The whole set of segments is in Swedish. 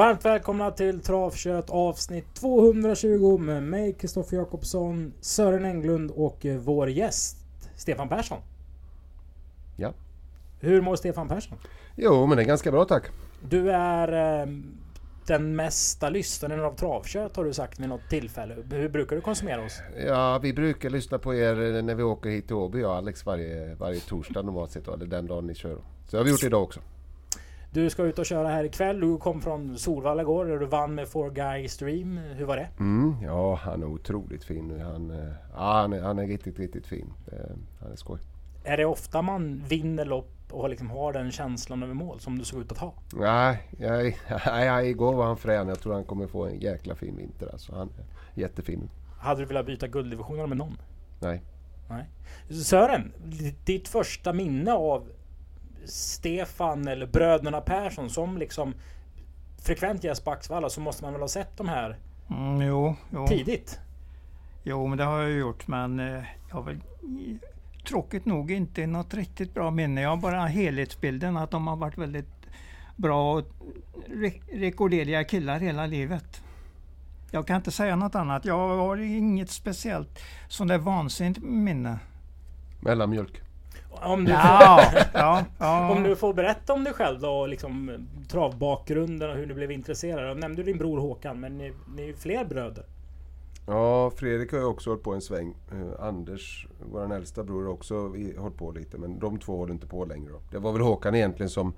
Varmt välkomna till Travkött avsnitt 220 med mig Kristoffer Jakobsson, Sören Englund och eh, vår gäst Stefan Persson. Ja. Hur mår Stefan Persson? Jo, men det är ganska bra tack. Du är eh, den mesta lyssnaren av Travkött har du sagt vid något tillfälle. Hur brukar du konsumera oss? Ja, vi brukar lyssna på er när vi åker hit till Åby, jag och Alex, varje, varje torsdag normalt sett, eller den dagen ni kör. Så har vi gjort idag också. Du ska ut och köra här ikväll. Du kom från Solvalla igår där du vann med Four Guy Stream. Hur var det? Mm, ja, han är otroligt fin. Han, eh, ja, han, är, han är riktigt, riktigt fin. Han är skoj. Är det ofta man vinner lopp och liksom har den känslan över mål som du såg ut att ha? Nej, nej, nej, igår var han frän. Jag tror han kommer få en jäkla fin vinter. Alltså, han är jättefin. Hade du velat byta gulddivisionerna med någon? Nej. Nej. Sören, ditt första minne av Stefan eller bröderna Persson som liksom frekvent gäst på Axvalla så måste man väl ha sett de här mm, jo, jo. tidigt? Jo, men det har jag gjort. Men eh, jag har väl tråkigt nog inte något riktigt bra minne. Jag har bara helhetsbilden att de har varit väldigt bra och re rekorderliga killar hela livet. Jag kan inte säga något annat. Jag har inget speciellt sånt där vansinnigt minne. Mellanmjölk. Om du, ja, ja, ja. om du får berätta om dig själv då, liksom travbakgrunden och hur du blev intresserad. Jag nämnde din bror Håkan, men ni, ni är ju fler bröder. Ja, Fredrik har ju också hållit på en sväng. Uh, Anders, vår äldsta bror, har också hållit på lite. Men de två håller inte på längre. Då. Det var väl Håkan egentligen som,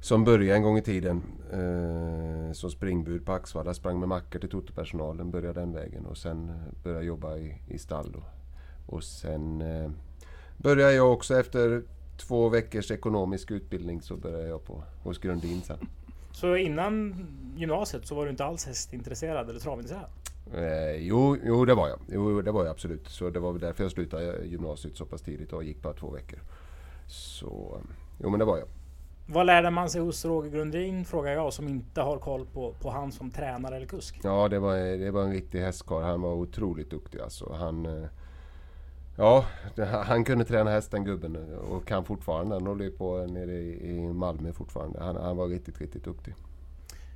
som började en gång i tiden. Uh, som springbud på Axvalla. Sprang med mackor till totopersonalen. Började den vägen. Och sen började jobba i, i stall. Då. Och sen uh, började jag också efter två veckors ekonomisk utbildning så började jag på, hos Grundin sen. Så innan gymnasiet så var du inte alls hästintresserad eller travintresserad? Eh, jo, jo, det var jag. Jo, det var jag absolut. Så det var väl därför jag slutade gymnasiet så pass tidigt och gick bara två veckor. Så, jo men det var jag. Vad lärde man sig hos Roger Grundin frågar jag som inte har koll på, på han som tränare eller kusk? Ja, det var, det var en riktig hästkarl. Han var otroligt duktig alltså. Han, eh, ja, han kunde träna hästen gubben och kan fortfarande. Han håller på nere i Malmö fortfarande. Han, han var riktigt, riktigt duktig.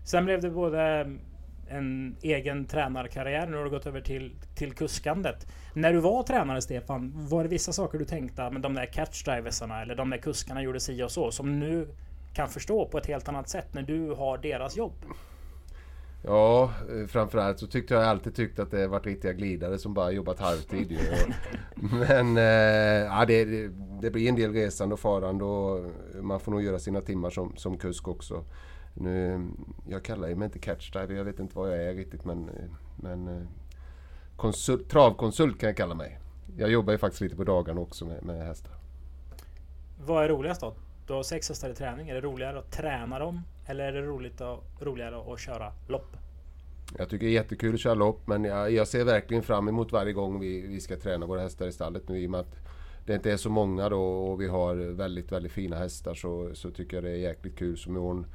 Sen blev det både eh, en egen tränarkarriär. Nu har du gått över till, till kuskandet. När du var tränare Stefan, var det vissa saker du tänkte ah, med de där catchdriversarna eller de där kuskarna gjorde si och så som nu kan förstå på ett helt annat sätt när du har deras jobb? Ja, framförallt så tyckte jag alltid tyckt att det varit riktiga glidare som bara jobbat halvtid. Men äh, ja, det, det, blir en del resande och farande och man får nog göra sina timmar som, som kusk också. Nu, jag kallar mig inte catchdiver, jag vet inte vad jag är riktigt men, men eh, konsult, travkonsult kan jag kalla mig. Jag jobbar ju faktiskt lite på dagarna också med, med hästar. Vad är roligast då? Du har sex hästar i träning. Är det roligare att träna dem? Eller är det roligt och, roligare att köra lopp? Jag tycker det är jättekul att köra lopp men jag, jag ser verkligen fram emot varje gång vi, vi ska träna våra hästar i stallet nu i och med att det inte är så många då och vi har väldigt, väldigt fina hästar så, så tycker jag det är jäkligt kul. Som imorgon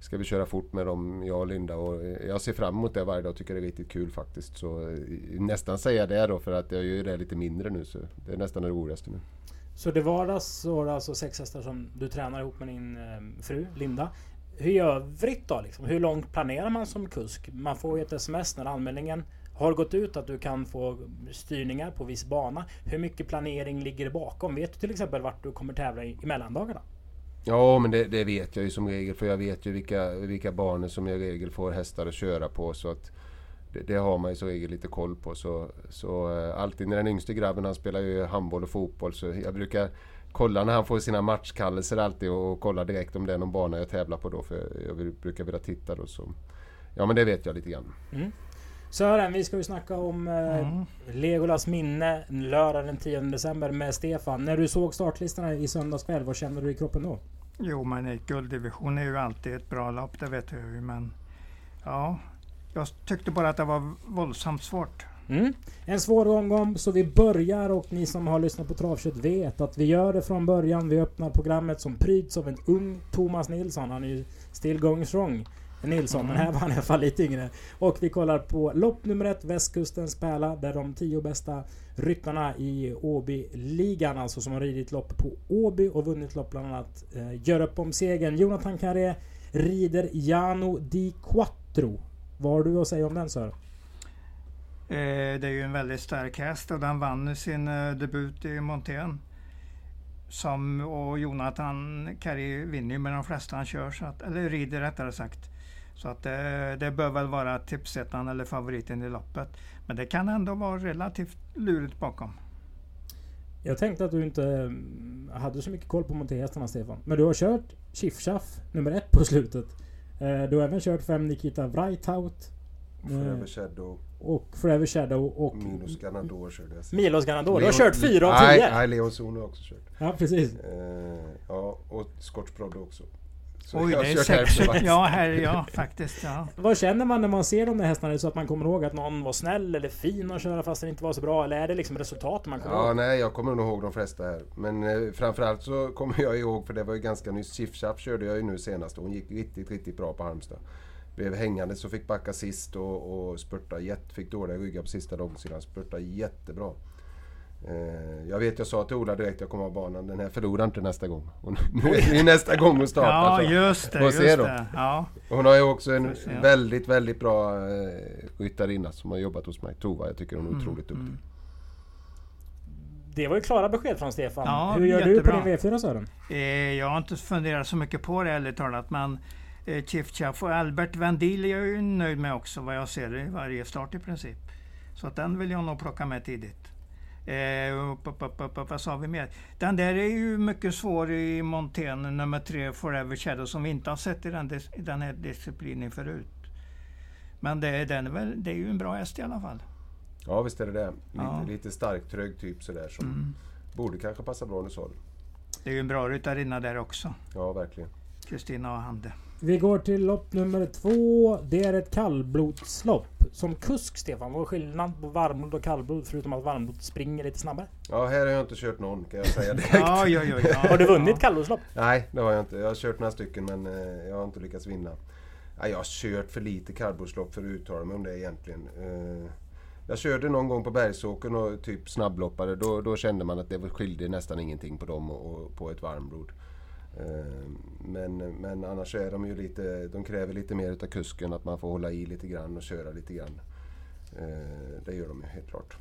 ska vi köra fort med dem, jag och Linda. Och jag ser fram emot det varje dag och tycker det är riktigt kul faktiskt. Så nästan säga det då för att jag gör det lite mindre nu. Så det är nästan det roligaste nu. Så det vardags så var det alltså sex hästar som du tränar ihop med din eh, fru Linda. Hur i övrigt då? Liksom? Hur långt planerar man som kusk? Man får ju ett sms när anmälningen har gått ut att du kan få styrningar på viss bana. Hur mycket planering ligger bakom? Vet du till exempel vart du kommer tävla i, i mellandagarna? Ja, men det, det, vet jag ju som regel. För jag vet ju vilka, vilka banor som jag i regel får hästar att köra på. Så att det, det har man ju som regel lite koll på. Så, så äh, alltid när den yngste grabben, han spelar ju handboll och fotboll. Så jag brukar kolla när han får sina matchkallelser alltid och, och kolla direkt om det är någon bana jag tävlar på då. För jag, jag brukar vilja titta då. Så. Ja, men det vet jag lite grann. Mm. Sören, vi ska ju snacka om eh, mm. Legolas minne lördag den 10 december med Stefan. När du såg startlistorna i söndags kväll, vad kände du i kroppen då? Jo, men gulddivision är ju alltid ett bra lopp, det vet jag ju. Men ja, jag tyckte bara att det var våldsamt svårt. Mm. En svår omgång, så vi börjar och ni som har lyssnat på Travkött vet att vi gör det från början. Vi öppnar programmet som pryds av en ung Thomas Nilsson. Han är ju still going strong. Nilsson. Men här var han i alla fall lite yngre. Och vi kollar på lopp nummer ett, Västkustens pärla. Där de tio bästa ryttarna i Åby-ligan, alltså som har ridit lopp på Åby och vunnit lopp bland annat, eh, gör upp om segern. Jonathan Carré rider Jano Di Quattro. Vad har du att säga om den Sören? Eh, det är ju en väldigt stark häst och den vann sin eh, debut i Montén. Som, och Jonathan Carré vinner ju med de flesta han kör, så att, eller rider rättare sagt. Så att det, det bör väl vara tipsettan eller favoriten i loppet. Men det kan ändå vara relativt lurigt bakom. Jag tänkte att du inte mm, hade så mycket koll på monterhästarna Stefan. Men du har kört Chiff nummer ett på slutet. Eh, Du har även kört fem Nikita Wrightout. Forever Shadow, Och Forever Shadow och Minus Ganador körde jag. Milos Ganador. Du har kört fyra av Nej, tio. nej Leon Zon har också kört. Ja precis. Eh, ja, och Scotch Brodde också. Så Oj, det är sex. Ja, här, ja, faktiskt. Ja. Vad känner man när man ser de där hästarna? Är det så att man kommer ihåg att någon var snäll eller fin att köra fast den inte var så bra? Eller är det liksom resultatet man kommer Ja, ihåg? nej, jag kommer nog ihåg de flesta här. Men eh, framförallt så kommer jag ihåg, för det var ju ganska nyss, Chiff körde jag ju nu senast och hon gick riktigt, riktigt bra på Halmstad. Blev hängande så fick backa sist och, och spurta jätte, fick dåliga ryggar på sista långsidan. Spurta jättebra. Eh, jag vet, jag sa till Ola direkt jag kom av banan, den här förlorar inte nästa gång. Och nu, är det nästa gång hon startar. ja, så. just det. Just det. Ja. Hon har ju också en väldigt, väldigt bra eh, ryttarinna som har jobbat hos mig. Tova, jag tycker hon Mm, är otroligt duktig. Det var ju klara besked från Stefan. Ja, Hur gör jättebra. du på din V4 Sören? Eh, jag har inte funderat så mycket på det ärligt talat, men eh, Chief Chaff och Albert Vendil är jag ju nöjd med också, vad jag ser i varje start i princip. Så att den vill jag nog plocka med tidigt. Eh, upp, upp, upp, upp, upp, vad sa vi mer? Den där är ju mycket svår i Montén, nummer tre, Forever Shadow, som vi inte har sett i den, i den här disciplinen förut. Men det, den är väl, det är ju en bra häst i alla fall. Ja, visst är det det. Lite, Ja. lite stark, trög typ sådär som Mm. borde kanske passa bra nu sa du. Det är ju en bra ryttarinna där också, Ja, verkligen. Kristina Hande. Vi går till lopp nummer två. Det är ett kallblodslopp. Som kusk Stefan, vad är skillnaden på varmblod och kallblod? Förutom att varmblod springer lite snabbare. Ja, här har jag inte kört någon kan jag säga direkt. Ja, ja, ja, ja. Har du vunnit kallblodslopp? Nej, det har jag inte. Jag har kört några stycken men eh, jag har inte lyckats vinna. Ja, jag har kört för lite kallblodslopp för att uttala mig om det egentligen. Eh, jag körde någon gång på Bergsåkern och typ snabbloppade. Då, då kände man att det var- skilde nästan ingenting på dem och, och på ett varmblod. Ehm, men, men annars är de ju lite, de kräver lite mer utav kusken, att man får hålla i lite grann och köra lite grann. Ehm, det gör de ju helt klart.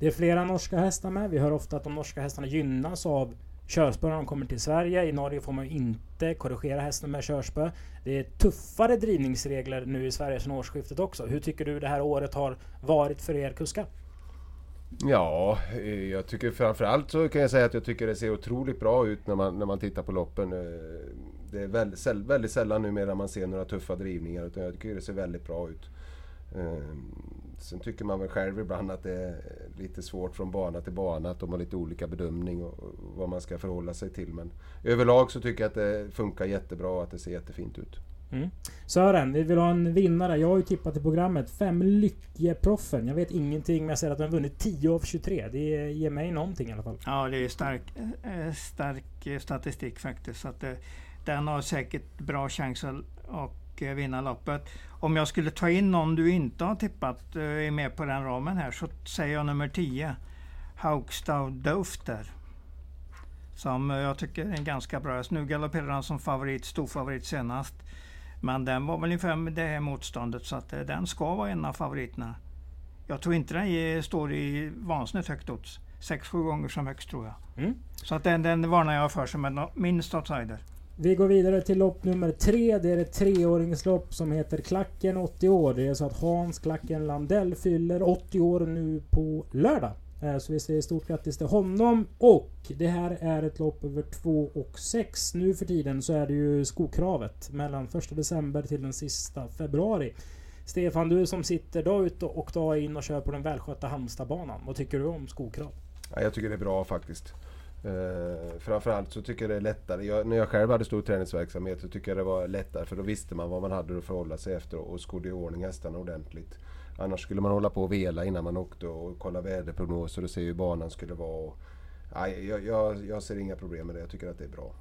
Det är flera norska hästar med. Vi hör ofta att de norska hästarna gynnas av körspö när de kommer till Sverige. I Norge får man ju inte korrigera hästen med körspö. Det är tuffare drivningsregler nu i Sverige sedan årsskiftet också. Hur tycker du det här året har varit för er kuskar? Ja, eh, jag tycker framförallt så kan jag säga att jag tycker det ser otroligt bra ut när man, när man tittar på loppen. Eh, det är väldigt, väldigt sällan numera man ser några tuffa drivningar utan jag tycker det ser väldigt bra ut. Eh, sen tycker man väl själv ibland att det är lite svårt från bana till bana, att de har lite olika bedömning och och vad man ska förhålla sig till. Men överlag så tycker jag att det funkar jättebra och att det ser jättefint ut. Mm. Sören, vi vill ha en vinnare. Jag har ju tippat i programmet. Fem Lyckeproffen. Jag vet ingenting men jag ser att den har vunnit 10 av 23. Det ger mig någonting i alla fall. Ja, det är stark, eh, stark statistik faktiskt. Så att, eh, den har säkert bra chans att och, eh, vinna loppet. Om jag skulle ta in någon du inte har tippat, är med på den ramen här, så säger jag nummer 10. Haugstad Dofter. Som jag tycker är en ganska bra häst. Nu galopperar han som favorit, stor favorit senast. Men den var väl ungefär med det här motståndet så att eh, den ska vara en av favoriterna. Jag tror inte den står i vansinnigt högt odds. 6-7 gånger som högst tror jag. Mm. Så att den, den varnar jag för som en minst outsider. Vi går vidare till lopp nummer tre. Det är ett treåringslopp som heter Klacken 80 år. Det är så att Hans Klacken Landell fyller 80 år nu på lördag. Eh, så vi säger stort grattis till honom. Och det här är ett lopp över 2 och 6. Nu för tiden så är det ju skokravet mellan 1 december till den sista februari. Stefan, du som sitter dag ut och dag in och kör på den välskötta Halmstadbanan. Vad tycker du om skokrav? Ja, jag tycker det är bra faktiskt. Eh, framförallt så tycker jag det är lättare. Jag, när jag själv hade stor träningsverksamhet så tycker jag det var lättare för då visste man vad man hade att förhålla sig efter och skodde i ordning hästarna ordentligt. Annars skulle man hålla på och vela innan man åkte och kolla väderprognoser och se hur banan skulle vara. Och, nej, jag, jag, jag ser inga problem med det. Jag tycker att det är bra.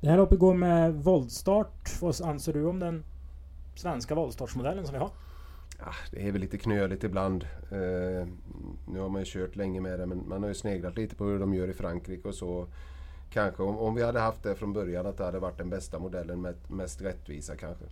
Det här loppet går med våldstart. Vad anser du om den svenska voltstartsmodellen som vi har? Ja, det är väl lite knöligt ibland. Eh, nu har man ju kört länge med det men man har ju sneglat lite på hur de gör i Frankrike och så. Kanske om, om vi hade haft det från början att det hade varit den bästa modellen med mest rättvisa kanske.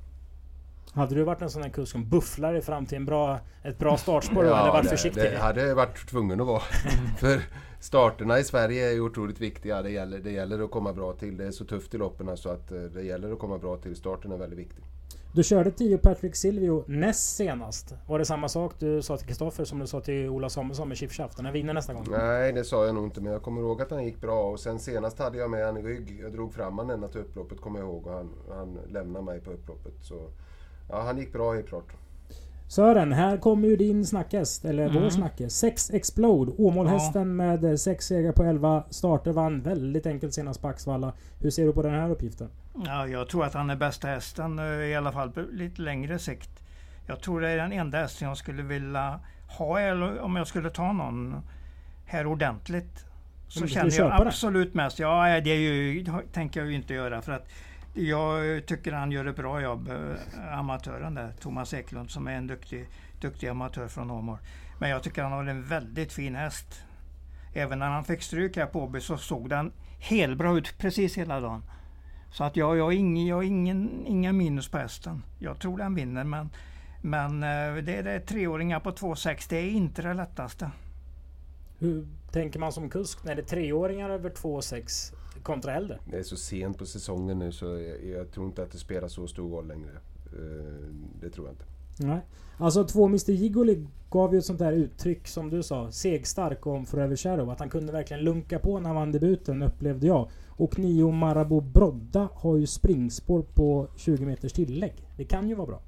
Hade du varit en sån här kusk som bufflar fram till en bra, ett bra startspår ja, eller varit det, försiktig? Det hade jag varit tvungen att vara. För starterna i Sverige är ju otroligt viktiga. Det gäller, det gäller att komma bra till. Det är så tufft i loppen så att eh, det gäller att komma bra till. Starten är väldigt viktig. Du körde 10 Patrick Silvio näst senast. Var det samma sak du sa till Kristoffer som du sa till Ola Samuelsson med Chifchaft? Den vinner nästa gång? Nej, det sa jag nog inte. Men jag kommer ihåg att han gick bra. Och sen senast hade jag med han i rygg. Jag drog fram han ända till upploppet kommer jag ihåg. Och han, han lämnade mig på upploppet. Så ja, han gick bra helt klart. Sören, här kommer ju din snackhäst, eller mm. vår snackhäst. 6 Explode. Åmålhästen ja. med 6 segrar på 11 starter. Vann väldigt enkelt senast på Axvalla. Hur ser du på den här uppgiften? Ja, jag tror att han är bästa hästen, eh, i alla fall på lite längre sikt. Jag tror det är den enda hästen jag skulle vilja ha, eller om jag skulle ta någon här ordentligt. Så känner jag absolut det? mest, ja det är ju, tänker jag ju inte göra för att jag tycker han gör ett bra jobb, eh, amatören där, Thomas Eklund som är en duktig, duktig amatör från Åmål. Men jag tycker han har en väldigt fin häst. Även när han fick stryk här på Åby så såg den helbra ut precis hela dagen. Så att jag, jag har ingen, jag ingen, inga minus på hästen. Jag tror den vinner men, men eh, det är det treåringar på 2,6. Det är inte det lättaste. Hur tänker man som kusk när det är treåringar över 2,6 kontra äldre? Det är så sent på säsongen nu så jag, jag tror inte att det spelar så stor roll längre. Eh, det tror jag inte. Nej. Alltså två Mr Jigoli gav ju ett sånt där uttryck som du sa, segstark om Forever Shadow. Att han kunde verkligen lunka på när han vann debuten upplevde jag. Och Nio Marabou Brodda har ju springspår på 20 meters tillägg. Det kan ju vara bra.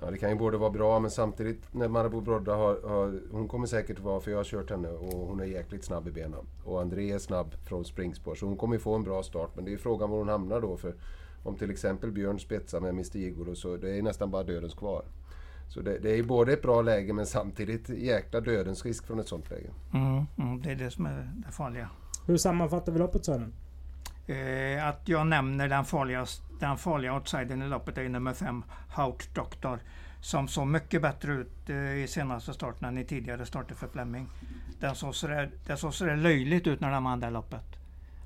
Ja det kan ju både vara bra men samtidigt när Marabou Brodda har, har, Hon kommer säkert vara, för jag har kört henne och hon är jäkligt snabb i benen. Och André är snabb från springspår så hon kommer ju få en bra start. Men det är ju frågan var hon hamnar då. för Om till exempel Björn spetsar med Mr Igor så det är nästan bara dödens kvar. Så det, det är både ett bra läge men samtidigt jäkla dödens risk från ett sånt läge. Mm, mm, det är det som är det farliga. Hur sammanfattar vi loppet Sören? Eh, att jag nämner den farliga, den farliga outsidern i loppet är nummer 5, Hout Doctor. Som såg mycket bättre ut eh, i senaste starten än i tidigare starter för Fleming. Den såg sådär, det såg sådär löjligt ut när han vann det loppet.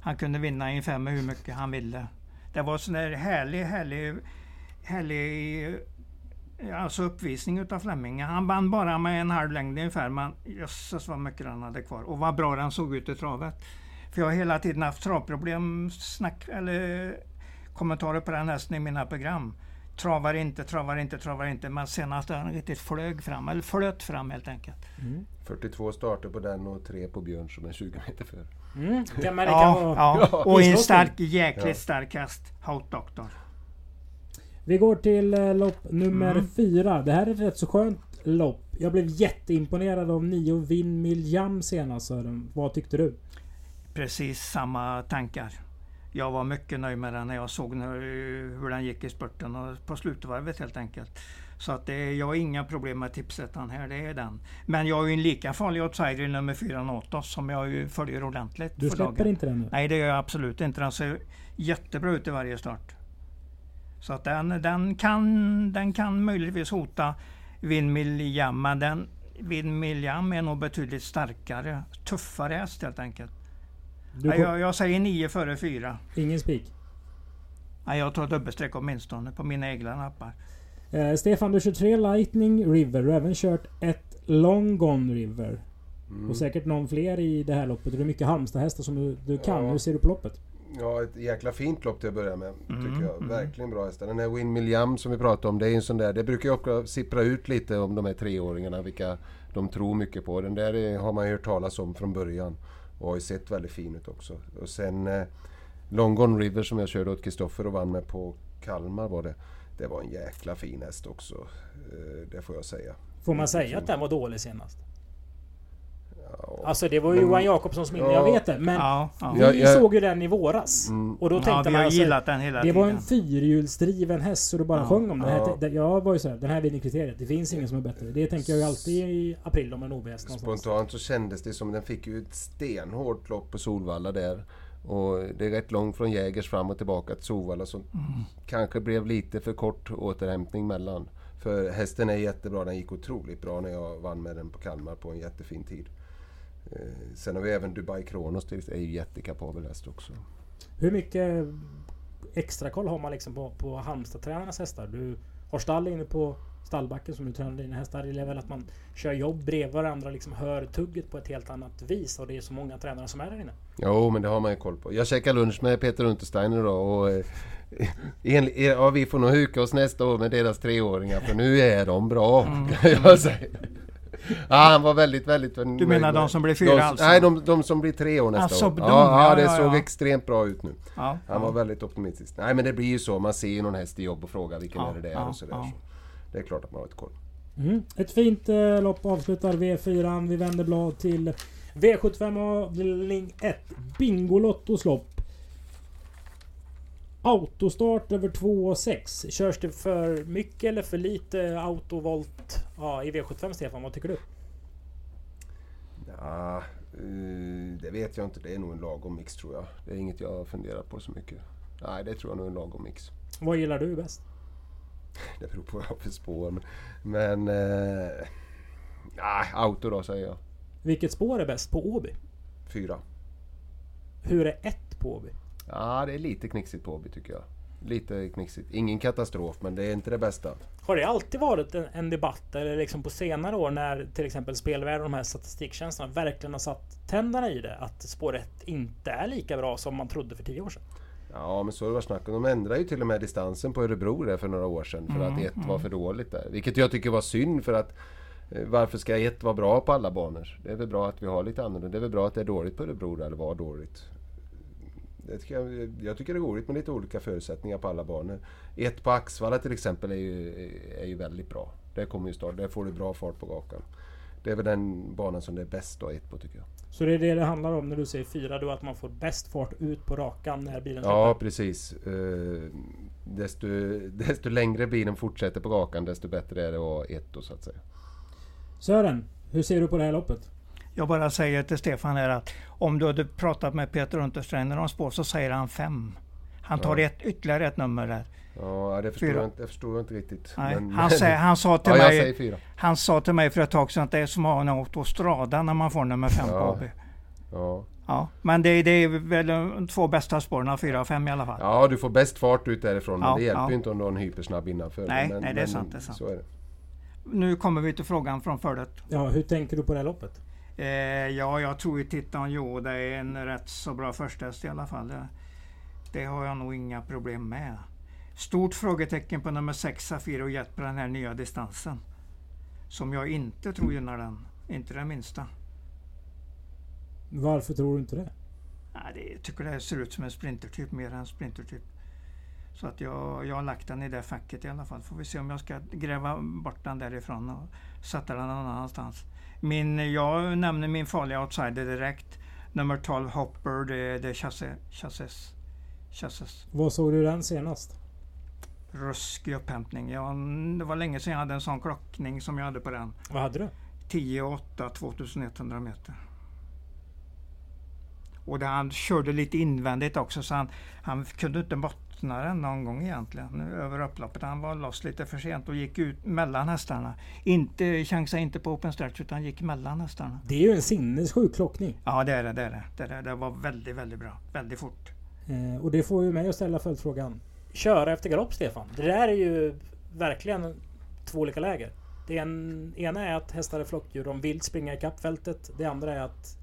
Han kunde vinna i en femma hur mycket han ville. Det var sån där härlig, härlig, härlig eh, alltså uppvisning utav Fleming. Han vann bara med en halv längd ungefär, men jösses vad mycket han hade kvar. Och vad bra den såg ut i travet. För jag har hela tiden haft travproblem, snack, eller kommentarer på den hästen i mina program. Travar inte, travar inte, travar inte. Men senast har han riktigt flög fram, eller flöt fram helt enkelt. Mm. 42 starter på den och tre på Björn som är 20 meter före. Mm. Kan man, ja, kan ja. ja. och en stark, jäkligt ja. stark häst, Hout Doctor. Vi går till eh, lopp nummer mm. fyra. Det här är ett rätt så skönt lopp. Jag blev jätteimponerad av nio Vin Miljam senast Sören. Vad tyckte du? Precis samma tankar. Jag var mycket nöjd med den när jag såg hur den gick i spurten och på slutvarvet helt enkelt. Så att det, jag har inga problem med tipsetan här, det är den. Men jag har ju en lika farlig outsider i nummer 4 Notos som jag ju följer ordentligt. Du släpper dagen. inte den nu? Nej det gör jag absolut inte. Den ser jättebra ut i varje start. Så att den, den, kan, den kan möjligtvis hota Windmill men den Windmill är nog betydligt starkare, tuffare häst helt enkelt. Ja, jag, jag, säger 9 före 4. Ingen spik? Nej, jag tar dubbelstreck åtminstone på mina egna nappar. Eh, Stefan, du kör tre Lightning River. Du har även kört ett Long Gone River. Mm. Och säkert någon fler i det här loppet. Det är mycket Halmstad-hästar som du, du kan. Ja. Hur ser du på loppet? Ja, ett jäkla fint lopp till att börja med. Mm, tycker jag. Mm. Verkligen bra hästar. Den här Win Milliam som vi pratade om, det är en sån där. Det brukar ju också sippra ut lite om de här treåringarna, vilka de tror mycket på. Den där är, har man ju hört talas om från början. Och har ju sett väldigt fin ut också. Och sen eh, Long Gone River som jag körde åt Kristoffer och vann med på Kalmar var det. Det var en jäkla fin häst också. Eh, det får jag säga. Får man säga att den var dålig senast? Alltså det var ju men, Johan Jakobssons minne, ja, jag vet det. Men ja, ja. vi jag, såg ju den i våras. Mm, och då tänkte ja, vi man alltså, gillat den hela Det tiden. var en fyrhjulsdriven häst så du bara ja, sjöng om den. Här, jag var ju såhär, den här vinner kriteriet. Det finns ingen som är bättre. Det tänker jag ju alltid i april om en OB-häst Spontant så kändes det som den fick ju ett stenhårt lopp på Solvalla där. Och det är rätt långt från Jägers fram och tillbaka till Sovalla så Mm. kanske blev lite för kort återhämtning mellan. För hästen är jättebra, den gick otroligt bra när jag vann med den på Kalmar på en jättefin tid. Eh, sen har vi även Dubai Kronos, det är ju jättekapabel häst också. Hur mycket extra koll har man liksom på, på Halmstad-tränarnas hästar? Du har stall inne på stallbacken som du tränar dina hästar. Det är väl att man kör jobb bredvid varandra liksom hör tugget på ett helt annat vis. Och det är så många tränare som är där inne. Jo, men det har man ju koll på. Jag käkade lunch med Peter Untersteiner idag och eh, enli- ja, vi får nog huka oss nästa år med deras treåringar för nu är de bra. Kan jag säga. Ja, han var väldigt, väldigt. Du menar de som blir fyra de, som- alltså? Nej, de, de som blir tre år nästa Alltså, år. de, Ja, ja, ja, det ja, såg ja. extremt bra ut nu. Ja, Han var väldigt optimistisk. Nej, men det blir ju så. Man ser ju någon häst i jobb och frågar vilken Ja, är det det är ja, och sådär. ja. Så det är klart att man har ett koll. Mm. Ett fint eh, lopp avslutar V4. Vi vänder blad till V75 avdelning 1. Bingolottos lopp. Autostart över 2 och 6. Körs det för mycket eller för lite autovolt ja, i V75 Stefan? Vad tycker du? Ja, eh, det vet jag inte. Det är nog en lagom mix tror jag. Det är inget jag har funderat på så mycket. Nej, det tror jag nog är en lagom mix. Vad gillar du bäst? Det beror på vad jag har för spår. Men, men eh, nej, auto då säger jag. Vilket spår är bäst på Åby? Fyra. Hur är ett på Åby? Ja, det är lite knixigt på Åby tycker jag. Lite knixigt. Ingen katastrof, men det är inte det bästa. Har det alltid varit en, en debatt, eller liksom på senare år när till exempel spelvärlden och de här statistiktjänsterna verkligen har satt tänderna i det? Att spår 1 inte är lika bra som man trodde för 10 år sedan? Ja, men så det varit snack om. De ändrade ju till och med distansen på Örebro där för några år sedan. För att ett var för dåligt där. Vilket jag tycker var synd för att eh, varför ska ett vara bra på alla banor? Det är väl bra att vi har lite annorlunda. Det är väl bra att det är dåligt på Örebro där, eller var dåligt. Det tycker jag, jag tycker det är roligt med lite olika förutsättningar på alla banor. Ett på Axvalla till exempel är ju, är ju väldigt bra. Där kommer ju start, där får du bra fart på gakan. Det är väl den banan som det är bäst att ha ett på tycker jag. Så det är det det handlar om när du säger 4 då? Att man får bäst fart ut på rakan när bilen Ja, släpper? precis. Eh, desto, desto längre bilen fortsätter på gakan, desto bättre är det att ha ett då, så att säga. Sören, hur ser du på det här loppet? Jag bara säger till Stefan här att om du hade pratat med Peter Untersteiner om spår så säger han fem. Han tar Ja. ett, ytterligare ett nummer där. Ja, det förstår, Fyra. jag inte, det förstår jag inte riktigt. Nej, Men- han, säger, han, sa till ja, jag mig, han sa till mig för ett tag sedan att det är som att ha en autostrada när man får nummer fem på Ja. AB. Ja. Ja, men det, det är väl de två bästa spåren, fyra och fem i alla fall. ja, du får bäst fart ut därifrån, men Ja, det hjälper ja. ju inte om du har en hypersnabb innanför. Nej, men, nej, det är men sant, det är sant. Så är det. Nu kommer vi till frågan från förut. Ja, hur tänker du på det här loppet? Eh, ja, jag tror ju Titan det är en rätt så bra första i alla fall. Det, det har jag nog inga problem med. Stort frågetecken på nummer 6 Safiro Jet på den här nya distansen. Som jag inte tror gynnar den. Inte det minsta. Varför tror du inte det? Nej, det, jag tycker det ser ut som en sprintertyp mer än sprintertyp. Så att jag, jag har lagt den i det facket i alla fall. Får vi se om jag ska gräva bort den därifrån och sätta den någon annanstans. Min, jag nämner min farliga outsider direkt. Nummer 12 Hopper, det, det är chassis. chassis. chassis. Vad såg du den senast? Ruskig upphämtning. Ja, det var länge sedan jag hade en sån klockning som jag hade på den. Vad hade du? 10 8 2100 meter. Och han körde lite invändigt också så han, han kunde inte den någon gång egentligen över upploppet. Han var loss lite för sent och gick ut mellan hästarna. Inte, chansade inte på open stretch utan gick mellan hästarna. Det är ju en sinnessjuk klockning. Ja det är det. Det, är det. Det, är det. det var väldigt, väldigt bra. Väldigt fort. Eh, och det får ju mig att ställa följdfrågan. Köra efter galopp Stefan. Det där är ju verkligen två olika läger. Det en, ena är att hästar är flockdjur. De vill springa ikapp fältet. Det andra är att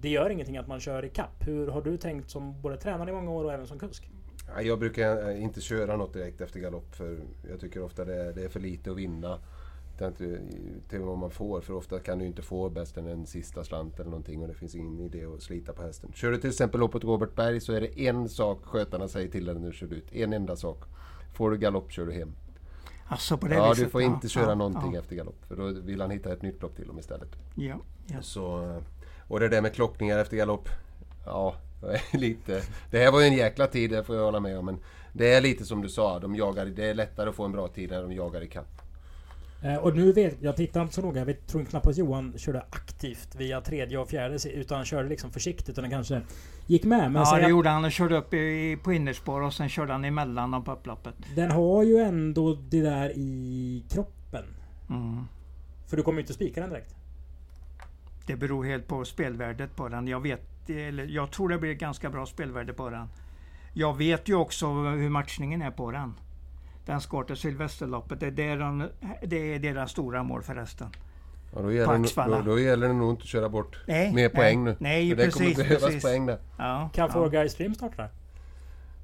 det gör ingenting att man kör ikapp. Hur har du tänkt som både tränare i många år och även som kusk? Ja, Jag brukar eh, inte köra något direkt efter galopp för jag tycker ofta det är, det är för lite att vinna. Inte till vad man får, för ofta kan du inte få bäst än en sista slant eller någonting och det finns ingen idé att slita på hästen. Kör du till exempel loppet Robert Berg så är det en sak skötarna säger till dig när du kör ut. En enda sak. Får du galopp kör du hem. Alltså på det Ja, viset. du får inte köra ja, någonting Ja, efter galopp för då vill han hitta ett nytt lopp till dem istället. ja, ja. Så, eh, och det där med klockningar efter galopp. Ja, lite... Det här var ju en jäkla tid, det får jag hålla med om. Men det är lite som du sa, de jagar, det är lättare att få en bra tid när de jagar i kapp. Eh, och nu vet jag, tittar inte så noga, jag vet, tror knappt att Johan körde aktivt via tredje och fjärde utan han körde liksom försiktigt utan han kanske gick med. Men ja det gjorde han. Han körde upp i, på innerspår och sen körde han emellan på upploppet. Den har ju ändå det där i kroppen. Mm. För du kommer ju inte spika den direkt. Det beror helt på spelvärdet på den. Jag vet, eller jag tror det blir ganska bra spelvärde på den. Jag vet ju också hur matchningen är på den. Den ska till Sylvesterloppet. Det är, där de, det är deras stora mål förresten. Ja, då, gäller det, då, då gäller det nog inte att köra bort nej, mer poäng nu. Nej, För precis. Det kommer behövas precis. poäng där. Ja, kan Four Guys Stream starta där?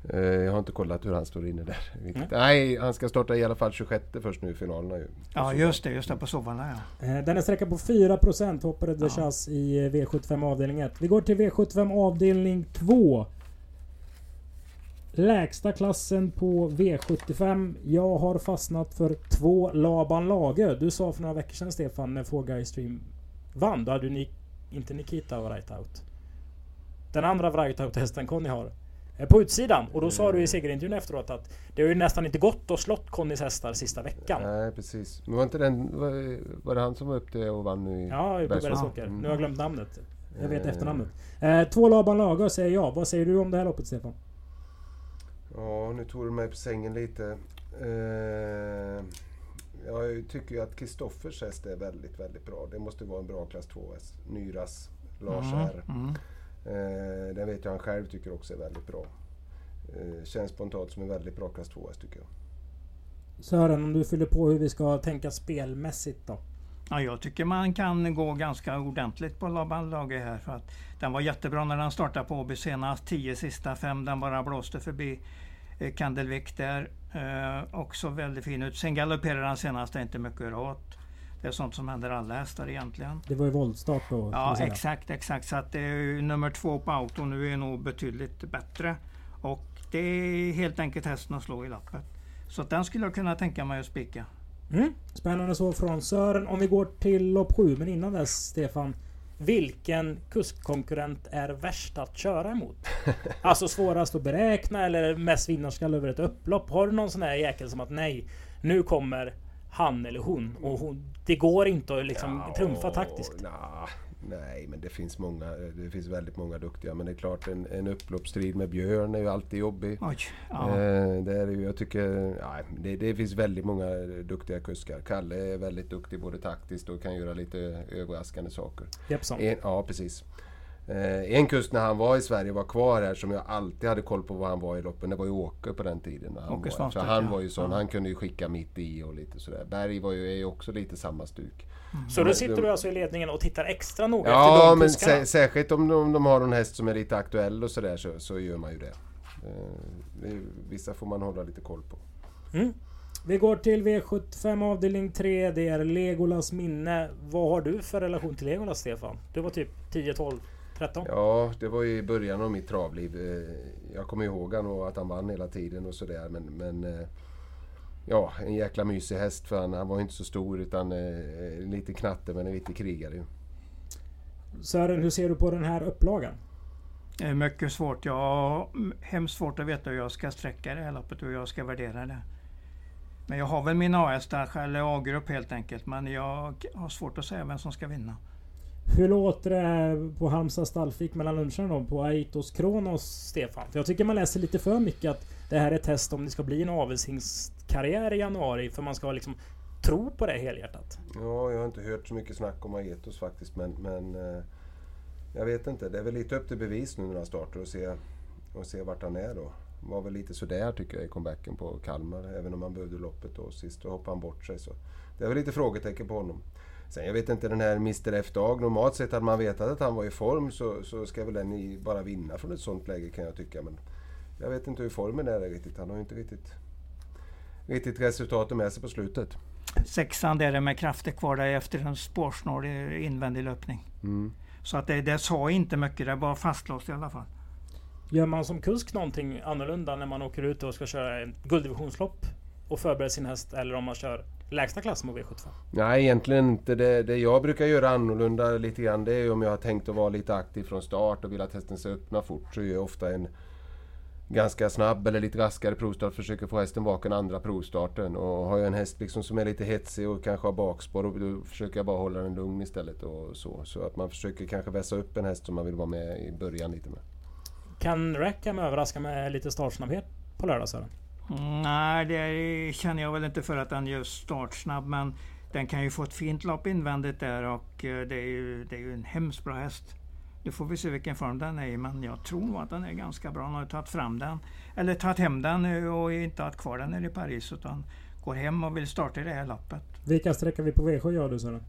Eh, jag har inte kollat hur han står inne där. Mm. Nej, han ska starta i alla fall 26 först nu i finalerna ju. Ja just det, just det på sovarna ja. Eh, den är sträckad på 4% hoppade de ja. i V75 avdelning 1. Vi går till V75 avdelning 2. Lägsta klassen på V75. Jag har fastnat för två Laban Lage. Du sa för några veckor sedan Stefan när Four Guys Stream vann. Då hade du inte Nikita och Right Out. Den andra Right Out-hästen Conny har. På utsidan. Och då sa du i segerintervjun efteråt att det har ju nästan inte gått att slått Connys hästar sista veckan. Nej precis. Men var inte den... Var, var det han som var uppe och vann nu i Ja, på Bergsåker. Mm. Nu har jag glömt namnet. Jag vet eh. efternamnet. Eh, två Laban Lager säger jag. Vad säger du om det här loppet Stefan? Ja, nu tog du mig på sängen lite. Eh, jag tycker ju att Kristoffers häst är väldigt, väldigt bra. Det måste vara en bra klass 2-häst. Nyras, Lars mm, R. Mm. Eh, den vet jag han själv tycker också är väldigt bra. Eh, känns spontant som en väldigt bra klass 2-häst tycker jag. Sören, om du fyller på hur vi ska tänka spelmässigt då? Ja, jag tycker man kan gå ganska ordentligt på Laban-laget här. För att den var jättebra när den startade på Åby senast. 10 sista fem, den bara blåste förbi eh, Kandelvik där. Eh, också väldigt fin ut. Sen galopperade den senast, det är inte mycket att göra åt. Det är sånt som händer alla hästar egentligen. Det var ju voltstart då? Ja, exakt, exakt. Så att det är nummer två på auto nu är nog betydligt bättre. Och det är helt enkelt hästen att slå i lappet. Så den skulle jag kunna tänka mig att spika. Mm. Spännande så från Sören. Om vi går till lopp 7, men innan dess Stefan. Vilken kuskkonkurrent är värst att köra emot? Alltså svårast att beräkna eller mest vinnarskall över ett upplopp? Har du någon sån här jäkel som att nej, nu kommer han eller hon och hon, det går inte att liksom ja, trumfa taktiskt? Na, Nej, men det finns många. Det finns väldigt många duktiga. Men det är klart en, en upploppsstrid med Björn är ju alltid jobbig. Oj, ja. eh, det är ju, jag tycker, ja, det, det, finns väldigt många duktiga kuskar. Kalle är väldigt duktig både taktiskt och kan göra lite överraskande saker. Jeppson. En, ja, precis. Eh, en kust när han var i Sverige var kvar här som jag alltid hade koll på var han var i loppen. Det var ju Åke på den tiden. Han Åke var, så han var ju sån. Ja. Han kunde ju skicka mitt i och lite sådär. Berg var ju, är ju också lite samma stuk. Mm. Så då sitter du alltså i ledningen och tittar extra noga ja, efter de men sä särskilt om de, de, har någon häst som är lite aktuell och sådär så, så gör man ju det. Eh, vissa får man hålla lite koll på. Mm. Vi går till V75 avdelning 3. Det är Legolas minne. Vad har du för relation till Legolas Stefan? Du var typ 10, 12, 13? Ja, det var i början av mitt travliv. Eh, jag kommer ihåg att han vann hela tiden och sådär men, men eh, ja, en jäkla mysig häst för han, han var inte så stor utan eh, en liten knatte men en riktig krigare ju. Sören, hur ser du på den här upplagan? Det är mycket svårt. Jag har hemskt svårt att veta hur jag ska sträcka det här loppet och hur jag ska värdera det. Men jag har väl min A-hästar, eller A-grupp helt enkelt. Men jag har svårt att säga vem som ska vinna. Hur låter det på Halmstad stallfik mellan luncherna då? På Aitos Kronos, Stefan? För jag tycker man läser lite för mycket att det här är ett test om det ska bli en avelshingstkarriär i januari. För man ska liksom tro på det helhjärtat. Ja, jag har inte hört så mycket snack om Aitos faktiskt. Men, men eh, jag vet inte. Det är väl lite upp till bevis nu när han startar och se, och se vart han är då. Var väl lite sådär tycker jag i comebacken på Kalmar. Även om han behövde loppet då sist. Då hoppade han bort sig. Så det är väl lite frågetecken på honom. Sen jag vet inte den här Mr F-Dag. Normalt sett hade man vetat att han var i form så, så ska väl den bara vinna från ett sånt läge kan jag tycka. Men jag vet inte hur formen är riktigt. Han har ju inte riktigt, riktigt resultatet med sig på slutet. Sexan där med krafter kvar där efter en spårsnål invändig löpning. Mm. Så att det, det sa inte mycket, det var fastlåst i alla fall. Gör man som kusk någonting annorlunda när man åker ut och ska köra ett gulddivisionslopp och förbereder sin häst eller om man kör lägsta klassen på V75? Nej, egentligen inte. Det, det jag brukar göra annorlunda lite grann det är om jag har tänkt att vara lite aktiv från start och vill att hästen ska öppna fort så gör jag ofta en ganska snabb eller lite raskare provstart försöker få hästen vaken andra provstarten. Och har jag en häst liksom som är lite hetsig och kanske har bakspår då försöker jag bara hålla den lugn istället. Och så. så att man försöker kanske vässa upp en häst som man vill vara med i början lite med. Kan Rackham överraska med lite startsnabbhet på lördag Sören? Nej, det känner jag väl inte för att den gör startsnabb. Men den kan ju få ett fint lopp invändigt där och eh, det är ju, det är ju en hemskt bra häst. Nu får vi se vilken form den är i, men jag tror nog att den är ganska bra. Han har tagit fram den, eller tagit hem den och inte haft kvar den nere i Paris utan går hem och vill starta i det här loppet. Vilka sträckar vi på V7 gör du Sören?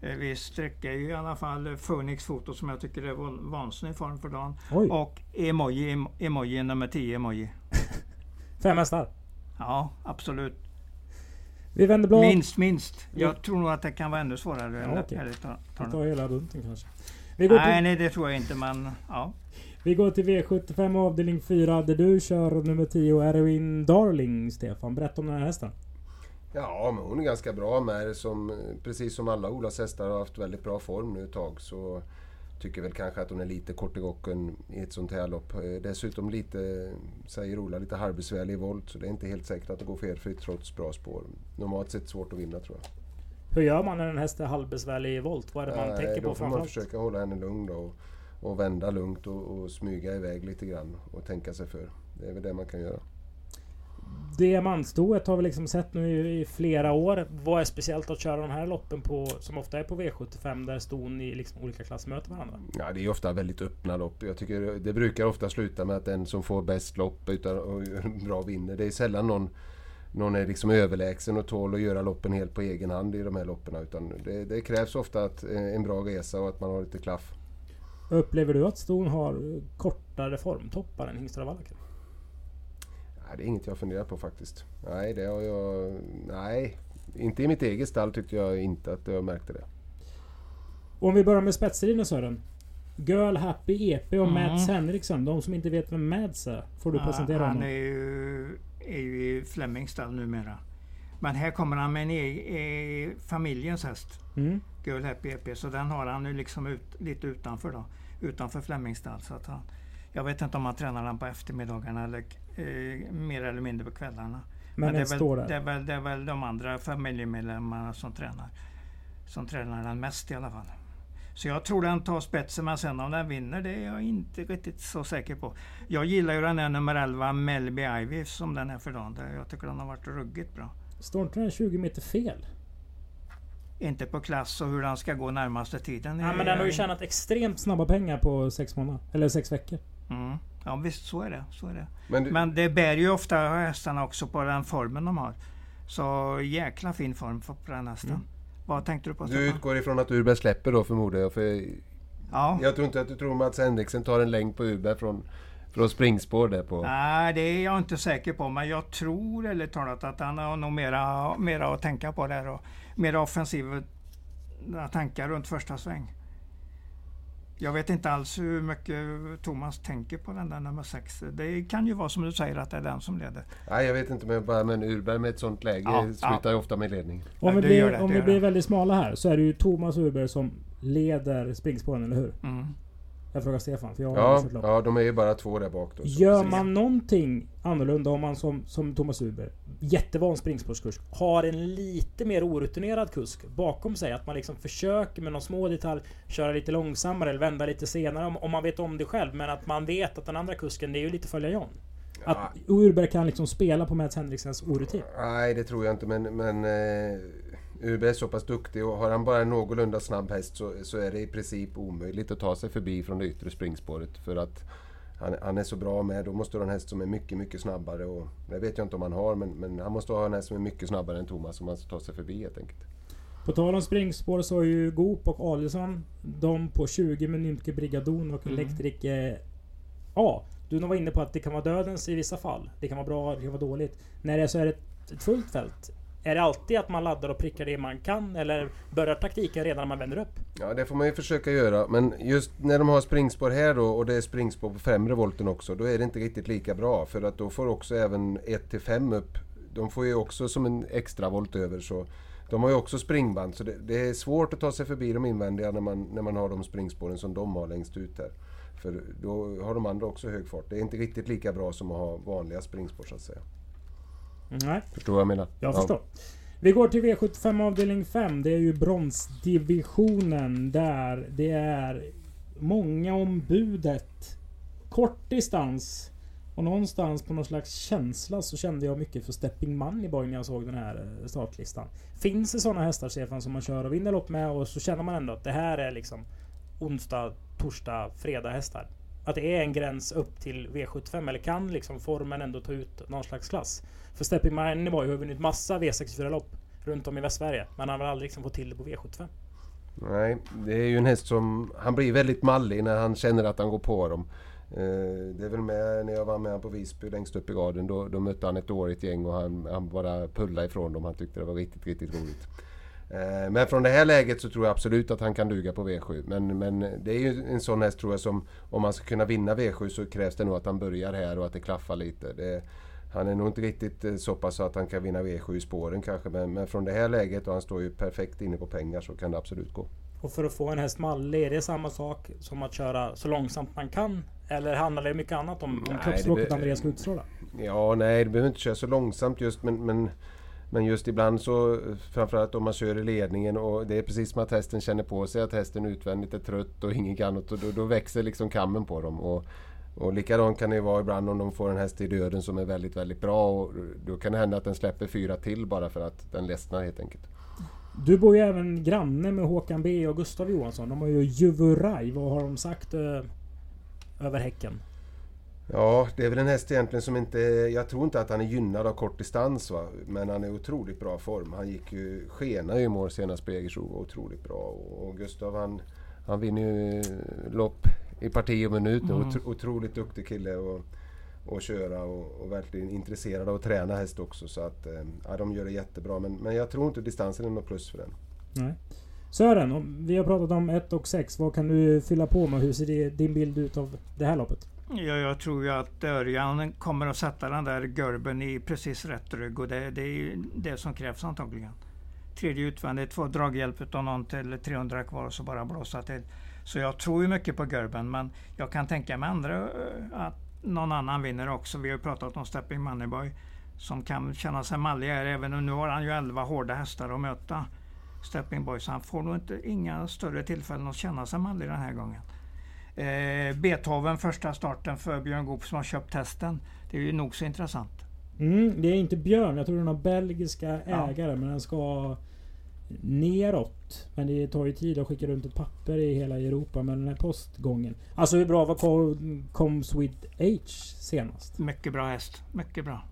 Eh, vi sträcker ju i alla fall Phoenix Foto som jag tycker är vansinnig form för dagen. Oj. Och Emoji, emoji nummer 10 Emoji. Fem hästar? Ja, absolut. Vi vänder blad. Minst, minst. Jag Ja. tror nog att det kan vara ännu svårare. Ja, än okej. ärligt ta- tar hela bunten kanske. Vi går, Nej, till, nej, det tror jag inte, men ja. vi går till V75 avdelning 4 där du kör nummer 10 Erwin Darling Stefan. Berätta om den här hästen. Ja, men hon är ganska bra med som Precis som alla Olas hästar har haft väldigt bra form nu ett tag. Så tycker väl kanske att hon är lite kort i gocken i ett sånt här lopp. Eh, Dessutom lite, säger Ola, lite halvbesvärlig i volt. Så det är inte helt säkert att det går felfritt trots bra spår. Normalt sett svårt att vinna tror jag. Hur gör man när en häst är halvbesvärlig i volt? Vad är det man Nej, tänker då på får man framförallt? försöka hålla henne lugn då. Och, och vända lugnt och, och smyga iväg lite grann och tänka sig för. Det är väl det man kan göra. Diamantstoet har vi liksom sett nu i, flera år. Vad är speciellt att köra de här loppen på, som ofta är på V75 där ston i liksom olika klass möter varandra? Ja, det är ofta väldigt öppna lopp. Jag tycker det brukar ofta sluta med att den som får bäst lopp utan och bra vinner. Det är sällan någon, någon är liksom överlägsen och tål att göra loppen helt på egen hand i de här loppen. Utan det, det krävs ofta att, eh, en bra resa och att man har lite klaff. Upplever du att ston har kortare formtoppar än hingstar och? Nej, det är inget jag funderar på faktiskt. Nej, det har jag... Nej, inte i mitt eget stall tyckte jag inte att jag märkte det. Om vi börjar med spetsstriden Sören. Girl Happy EP och Mm. Mads Henriksson. De som inte vet vem Mads är. Får du presentera han honom. är ju, är ju i Flemings stall numera. Men här kommer han med en e, e, familjens häst. Mm. Girl Happy EP. Så den har han nu liksom ut, lite utanför då. Utanför Flemings stall. Så att han, jag vet inte om han tränar den på eftermiddagarna eller eh, mer eller mindre på kvällarna. Men, det, den är väl, det, är väl, det är väl de andra familjemedlemmarna som tränar. Som tränar den mest i alla fall. Så jag tror den tar spetsen, men sen om den vinner det är jag inte riktigt så säker på. Jag gillar ju den här nummer 11, Melby Ivy, som den är för dagen. Det- Jag tycker den har varit ruggigt bra. Står inte den 20 meter fel? Inte på klass och hur den ska gå närmaste tiden. Ja, men den har ju tjänat extremt snabba pengar på sex månader. Eller sex veckor. Mm. Ja visst, så är det. Så är det. Men, du, Men det bär ju ofta hästarna också på den formen de har. Så jäkla fin form på den hästen. Mm. Vad tänkte du på du Stefan? utgår ifrån att Urberg släpper då förmodar jag. För Ja. jag tror inte att du tror Mats Henriksen tar en längd på Urberg från, från springspår där på... Nej, det är jag inte säker på. Men jag tror ärligt talat att han har nog mera, mera att tänka på där. Och mera offensiva tankar runt första sväng. Jag vet inte alls hur mycket Thomas tänker på den där nummer sex. Det kan ju vara som du säger att det är den som leder. Nej, jag vet inte men bara men Urberg med ett sånt läge Ja, slutar ju ofta med ledning. Om Ja, vi blir, det, om vi blir väldigt smala här så är det ju Thomas Urberg som leder springspåren, eller hur? Mm. Jag frågar Stefan, för jag har Ja, kört lopp. ja, de är ju bara två där bak då. Gör man någonting annorlunda om man som, som Thomas Uber, jättevan springspårskusk, har en lite mer orutinerad kusk bakom sig. Att man liksom försöker med någon små detalj köra lite långsammare eller vända lite senare om, om man vet om det själv. Men att man vet att den andra kusken, det är ju lite följa John. Ja, Att Urberg kan liksom spela på Mats Henriksens orutin. nej, det tror jag inte men, men eh, Urberg är så pass duktig och har han bara en någorlunda snabb häst så, så är det i princip omöjligt att ta sig förbi från det yttre springspåret. För att han, han är så bra med. Då måste du ha en häst som är mycket, mycket snabbare. Och, det vet jag inte om han har men, men han måste ha en häst som är mycket snabbare än Thomas om han ska ta sig förbi helt enkelt. På tal om springspår så är ju Goop och Adielsson de på 20 med Nymke Brigadon och Mm. Elektrik eh, A. Du var inne på att det kan vara dödens i vissa fall. Det kan vara bra, det kan vara dåligt. När det är så är det ett fullt fält. Är det alltid att man laddar och prickar det man kan? Eller börjar taktiken redan när man vänder upp? Ja, det får man ju försöka göra. Men just när de har springspår här då och det är springspår på främre volten också, då är det inte riktigt lika bra. För att då får också även 1-5 upp, de får ju också som en extra volt över. Så de har ju också springband, så det, det är svårt att ta sig förbi de invändiga när man, när man har de springspåren som de har längst ut här. För då har de andra också hög fart. Det är inte riktigt lika bra som att ha vanliga springspår så att säga. Nej, Förstår vad jag menar? jag Ja. förstår. Vi går till V75 avdelning 5. Det är ju bronsdivisionen där det är många om budet. Kort distans. Och någonstans på någon slags känsla så kände jag mycket för Stepping Moneyboy när jag såg den här eh, startlistan. Finns det sådana hästar Stefan som man kör och vinner lopp med och så känner man ändå att det här är liksom onsdag, torsdag, fredag hästar? Att det är en gräns upp till V75 eller kan liksom formen ändå ta ut någon slags klass? För Stepping Moneyboy har ju vunnit massa V64-lopp runt om i Västsverige. Men han har väl aldrig liksom fått till det på V75. Nej, det är ju en häst som... Han blir väldigt mallig när han känner att han går på dem. Eh, det är väl med när jag var med på Visby längst upp i raden. Då, då mötte han ett dåligt gäng och han, han bara pullade ifrån dem. Han tyckte det var riktigt, riktigt roligt. Eh, men från det här läget så tror jag absolut att han kan duga på V7. Men, men det är ju en sån häst tror jag som... Om man ska kunna vinna V7 så krävs det nog att han börjar här och att det klaffar lite. Det, han är nog inte riktigt eh, så pass att han kan vinna V7 i spåren kanske. Men, men från det här läget och han står ju perfekt inne på pengar så kan det absolut gå. Och för att få en häst mallig, är det samma sak som att köra så långsamt man kan? Eller handlar det mycket annat om, om kroppsspråket Andreas ska utstråla? Ja, nej, det behöver inte köra så långsamt just men, men, men just ibland så framförallt om man kör i ledningen och det är precis som att hästen känner på sig att hästen utvändigt är trött och inget annat och då, då växer liksom kammen på dem. Och, och likadant kan det vara ibland om de får en häst i döden som är väldigt, väldigt bra och då kan det hända att den släpper fyra till bara för att den ledsnar helt enkelt. Du bor ju även granne med Håkan B och Gustav Johansson. De har ju Juvuraj. Vad har de sagt eh, över häcken? Ja, det är väl en häst egentligen som inte... Jag tror inte att han är gynnad av kort distans va. Men han är i otroligt bra form. Han gick ju... Skenade ju i mål senast på Jägersro. Otroligt bra. Och Gustav han, han vinner ju lopp i parti och minut nu. Mm. Otro, otroligt duktig kille och, och köra och, och verkligen intresserad av att träna häst också. Så att eh, ja, de gör det jättebra. Men, men jag tror inte distansen är något plus för den. Nej. Sören, om- vi har pratat om 1 och 6. Vad kan du fylla på med? Hur ser din bild ut av det här loppet? Ja, jag tror ju att Örjan kommer att sätta den där görben i precis rätt rygg och det, det är ju det som krävs antagligen. Tredje utvändigt, få draghjälp av någon till 300 kvar och så bara blåsa till. Så jag tror ju mycket på görben men jag kan tänka mig andra, eh, att någon annan vinner också. Vi har ju pratat om Stepping Moneyboy som kan känna sig mallig här även om nu har han ju 11 hårda hästar att möta. Stepping Boy så han får nog inte, inga större tillfällen att känna sig mallig den här gången. Eh, Beethoven första starten för Björn Goop som har köpt hästen. Det är ju nog så intressant. Mm, det är inte Björn. Jag tror den har belgiska Ja. ägare. Men den ska neråt. Men det tar ju tid att skicka runt ett papper i hela Europa med den här postgången. Alltså hur bra var Comes with H senast? Mycket bra häst. Mycket bra.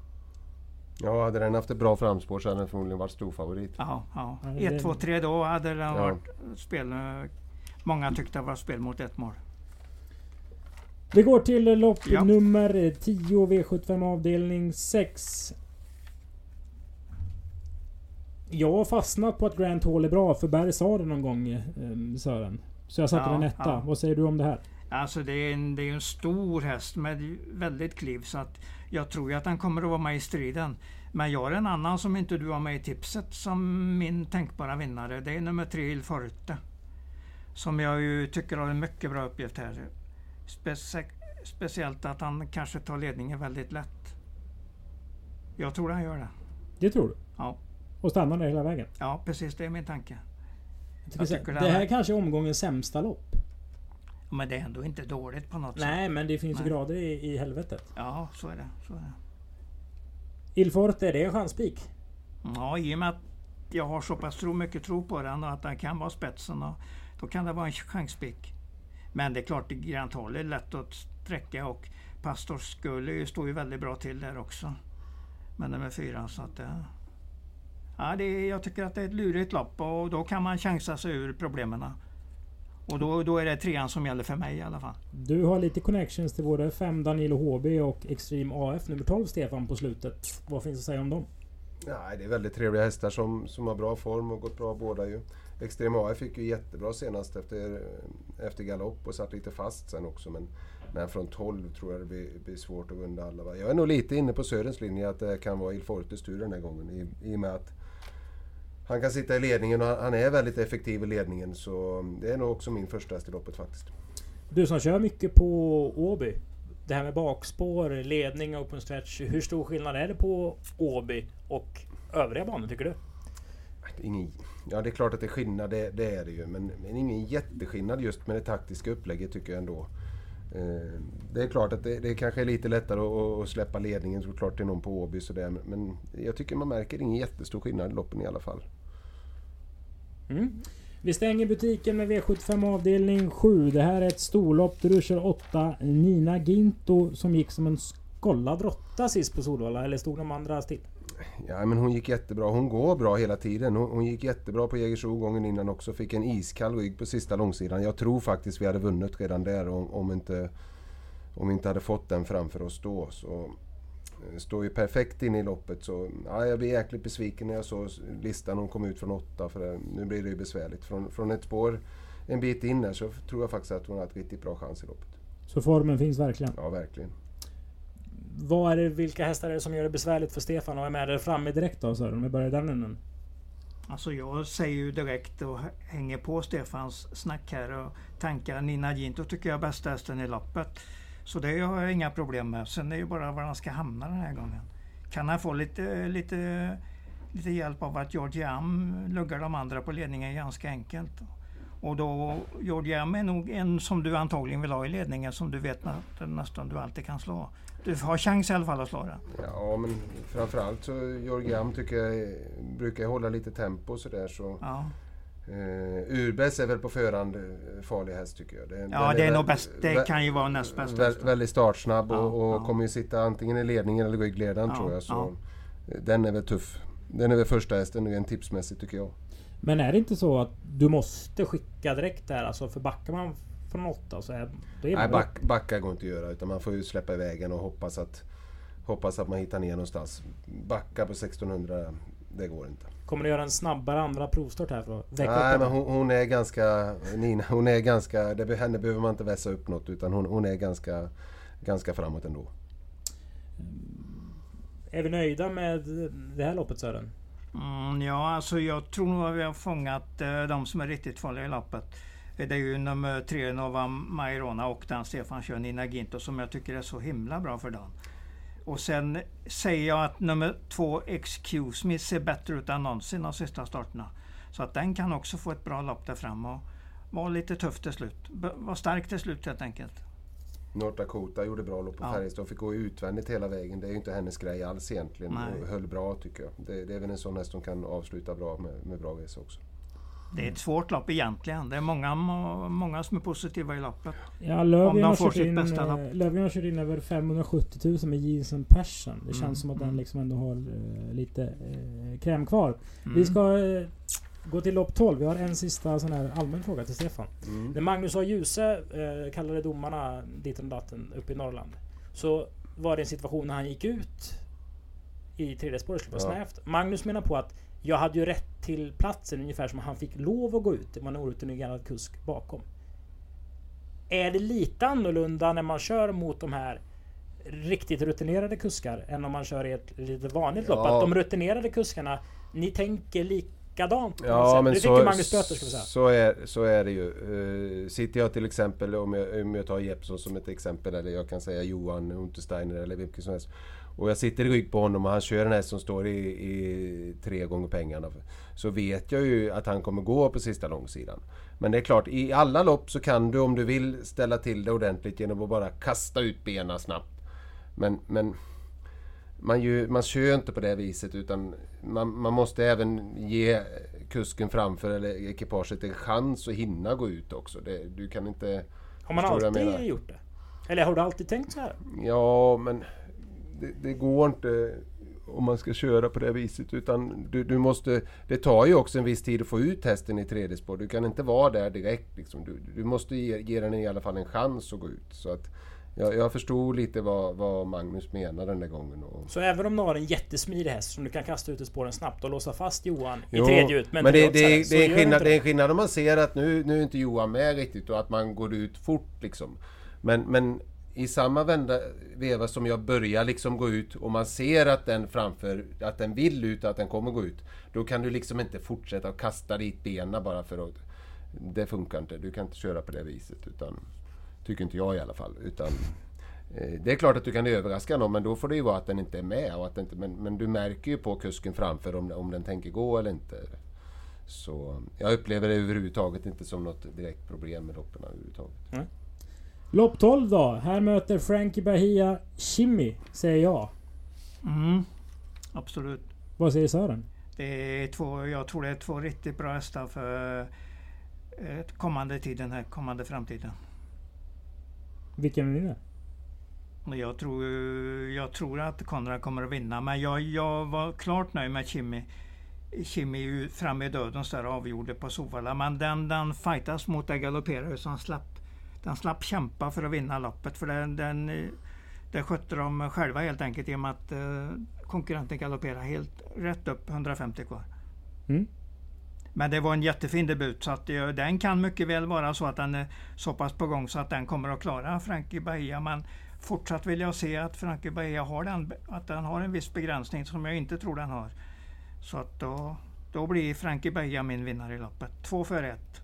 Ja, hade den haft ett bra framspår så hade den förmodligen varit stor favorit. Ja, ja. Ja, det- 1, 2, 3 då hade den Ja. varit spel. Många tyckte det var spel mot ett mål. Vi går till lopp Ja. nummer 10 V75 avdelning 6. Jag har fastnat på att Grant Hall är bra för Berg sa det någon gång eh, Sören. Så jag satte Ja, den etta. ja. Vad säger du om det här? Alltså det är en, det är en stor häst med väldigt kliv så att jag tror ju att den kommer att vara med i striden. Men jag har en annan som inte du har med i tipset som min tänkbara vinnare. Det är nummer tre Il Forte. Som jag ju tycker har en mycket bra uppgift här. Specie speciellt att han kanske tar ledningen väldigt lätt. Jag tror han gör det. Det tror du? Ja. Och stannar där hela vägen? Ja, precis det är min tanke. Jag Jag det den här är- kanske är omgångens sämsta lopp. Men det är ändå inte dåligt på något sätt. Nej, men det finns Nej. grader i, i helvetet. Ja, så är det. Så är det. Ilforte, är det en chanspik? Ja, i och med att jag har så pass mycket tro på den och att den kan vara spetsen. Och då kan det vara en chanspik. Men det är klart, Grant Hall är lätt att sträcka och Pastor Scully står ju väldigt bra till där också. Men nummer fyra. Så att, det- ja, det, är- jag tycker att det är ett lurigt lopp och då kan man chansa sig ur problemen. Och då, då är det trean som gäller för mig i alla fall. Du har lite connections till både 5 Danilo HB och Extreme AF nummer 12 Stefan på slutet. Vad finns att säga om dem? Nej, det är väldigt trevliga hästar som, som har bra form och gått bra båda ju. Extrem AF fick ju jättebra senast efter, efter galopp och satt lite fast sen också. Men, men från 12 tror jag det blir, blir svårt att vinna alla. va. Jag är nog lite inne på Sörens linje att det kan vara Il Fortes tur den här gången. I, I och med att han kan sitta i ledningen och han, han är väldigt effektiv i ledningen. Så det är nog också min första häst i loppet faktiskt. Du som kör mycket på Åby. Det här med bakspår, ledning, open stretch. Hur stor skillnad är det på Åby och övriga banor tycker du? Ingen, ja det är klart att det är skillnad, det, det är det ju. Men, men, ingen jätteskillnad just med det taktiska upplägget tycker jag ändå. Eh, det är klart att det, det kanske är lite lättare att, att släppa ledningen såklart till någon på Åby sådär. Men jag tycker man märker ingen jättestor skillnad i loppen i alla fall. Mm. Vi stänger butiken med V75 avdelning 7. Det här är ett storlopp där du kör 8 Nina Ginto som gick som en skollad råtta sist på Solvalla. Eller stod de andra still? Ja men hon gick jättebra. Hon går bra hela tiden. Hon, hon gick jättebra på Jägersro gången innan också. Fick en iskall rygg på sista långsidan. Jag tror faktiskt vi hade vunnit redan där om, om, inte, om vi inte hade fått den framför oss då. Så, eh, står ju perfekt in i loppet så ja, jag blir jäkligt besviken när jag såg listan hon kom ut från åtta. För det, nu blir det ju besvärligt. Från, från ett spår en bit in där så tror jag faktiskt att hon har ett riktigt bra chans i loppet. Så formen finns verkligen? Ja, verkligen. Vad är det, vilka hästar är det som gör det besvärligt för Stefan och är med där framme direkt då Sören? Om vi börjar den änden. Alltså jag säger ju direkt och hänger på Stefans snack här och tankar Nina Ginto tycker jag är bästa hästen i loppet. Så det har jag inga problem med. Sen är det ju bara var han ska hamna den här gången. Kan han få lite, lite, lite hjälp av att George Am luggar de andra på ledningen ganska enkelt. Och då, George Am är nog en som du antagligen vill ha i ledningen som du vet nästan du alltid kan slå. Du har chans i alla fall att slå den. Ja, men framförallt så Georgiam tycker jag brukar hålla lite tempo sådär så. Ja. Uh, Urbäs är väl på förhand eh, farlig häst tycker jag. Den, ja, den det är, är nog bäst. Det kan ju vara näst bäst. Vä väldigt startsnabb och, och ja. kommer ju sitta antingen i ledningen eller ryggledaren ja, tror jag. Så Den är väl tuff. Den är väl första hästen rent tipsmässigt tycker jag. Men är det inte så att du måste skicka direkt där? Alltså för backar man från åtta så är, då är Nej, back, backa går inte att göra utan man får ju släppa iväg en och hoppas att, hoppas att man hittar ner någonstans. Backa på 1600, det går inte. Kommer du göra en snabbare andra provstart här för att väcka Nej, men hon, hon, är ganska... Nina, hon är ganska... Det, henne behöver man inte vässa upp något utan hon, hon är ganska, ganska framåt ändå. Är vi nöjda med det här loppet Sören? Mm, ja, alltså jag tror nog att vi har fångat eh, de som är riktigt farliga i loppet. Eh, det är ju nummer tre Nova Mairona och den Stefan kör, Nina Ginto, som jag tycker är så himla bra för dagen. Och sen säger jag att nummer två Excuse Me ser bättre ut än någonsin de sista starterna. Så att den kan också få ett bra lopp där fram och vara lite tuff till slut. Vara stark till slut helt enkelt. North Dakota gjorde bra lopp på ja. Färjestad. Fick gå utvändigt hela vägen. Det är ju inte hennes grej alls egentligen. Nej. Och höll bra tycker jag. Det, det, är väl en sån häst som kan avsluta bra med, med bra resa också. Det är ett svårt lopp egentligen. Det är många, många som är positiva i loppet. Ja, Löfgren har, kört in, Löfgren har kört in över 570 000 med Jensen Persson. Det känns mm. som att den mm. liksom ändå har uh, lite uh, kräm kvar. Mm. Vi ska uh, gå till lopp 12. Vi har en sista sån här allmän fråga till Stefan. Mm. När Magnus A. Djuse uh, kallade domarna dit och datten uppe i Norrland. Så var det en situation när han gick ut i tredje spåret, skulle vara ja. snävt. Magnus menar på att jag hade ju rätt till platsen ungefär som han fick lov att gå ut. Var en orutinerad kusk bakom. Är det lite annorlunda när man kör mot de här riktigt rutinerade kuskar än om man kör i ett lite vanligt ja. lopp? Att de rutinerade kuskarna, ni tänker likadant? Ja, men det så, Magnus Böter, ska vi säga. Så, är, så är det ju. Uh, sitter jag till exempel, om jag, om jag tar Jeppsson som ett exempel, eller jag kan säga Johan Untersteiner eller vilken som helst. Och jag sitter i rygg på honom och han kör en häst som står i, i, tre gånger pengarna. Så vet jag ju att han kommer gå på sista långsidan. Men det är klart, i alla lopp så kan du om du vill ställa till det ordentligt genom att bara kasta ut benen snabbt. Men, men man, ju, man kör inte på det viset utan man, man måste även ge kusken framför eller ekipaget en chans att hinna gå ut också. Det, du kan inte... Har man alltid gjort det? Eller har du alltid tänkt så här? Ja, men det, det, går inte om man ska köra på det viset. Utan du, du, måste, det tar ju också en viss tid att få ut hästen i tredje spår. Du kan inte vara där direkt. Liksom. Du, du måste ge, ge den i alla fall en chans att gå ut. Så att, jag, jag förstod lite vad, vad, Magnus menade den där gången. Och... Så även om du har en jättesmidig häst som du kan kasta ut i spåren snabbt och låsa fast Johan jo, i tredje ut. Men, men det, det, det, det, är skillnad, det är en skillnad om man ser att nu, nu är inte Johan med riktigt och att man går ut fort liksom. Men, men i samma vända, veva som jag börjar liksom gå ut och man ser att den framför, att den vill ut och att den kommer gå ut. Då kan du liksom inte fortsätta att kasta dit benen bara för att... Det funkar inte. Du kan inte köra på det viset. Utan Tycker inte jag i alla fall. Utan, eh, det är klart att du kan överraska någon men då får det ju vara att den inte är med. Och att den inte, men, men du märker ju på kusken framför om, om den tänker gå eller inte. Så jag upplever det överhuvudtaget inte som något direkt problem med loppen överhuvudtaget. Mm. Lopp 12 då. Här möter Frankie Bahia Chimmy, säger jag. Mm, absolut. Vad säger Sören? Det är två, jag tror det är två riktigt bra hästar för eh, kommande tiden, här, kommande framtiden. Vilken vinner? Jag tror, jag tror att Konrad kommer att vinna, men jag, jag var klart nöjd med Chimmy. Chimmy fram i döden där avgjorde på Sovalla. Men den, den fightas mot det galopperare så han slapp, den slapp kämpa för att vinna loppet. För den, den, det skötte de själva helt enkelt i och med att eh, konkurrenten galopperade helt rätt upp 150 kvar. Mm. Men det var en jättefin debut så att det, den kan mycket väl vara så att den är så pass på gång så att den kommer att klara Frankie Bahia. Men fortsatt vill jag se att Frankie Bahia har, den, att den har en viss begränsning som jag inte tror den har. Så att då, då blir Frankie Bahia min vinnare i loppet. Två för ett.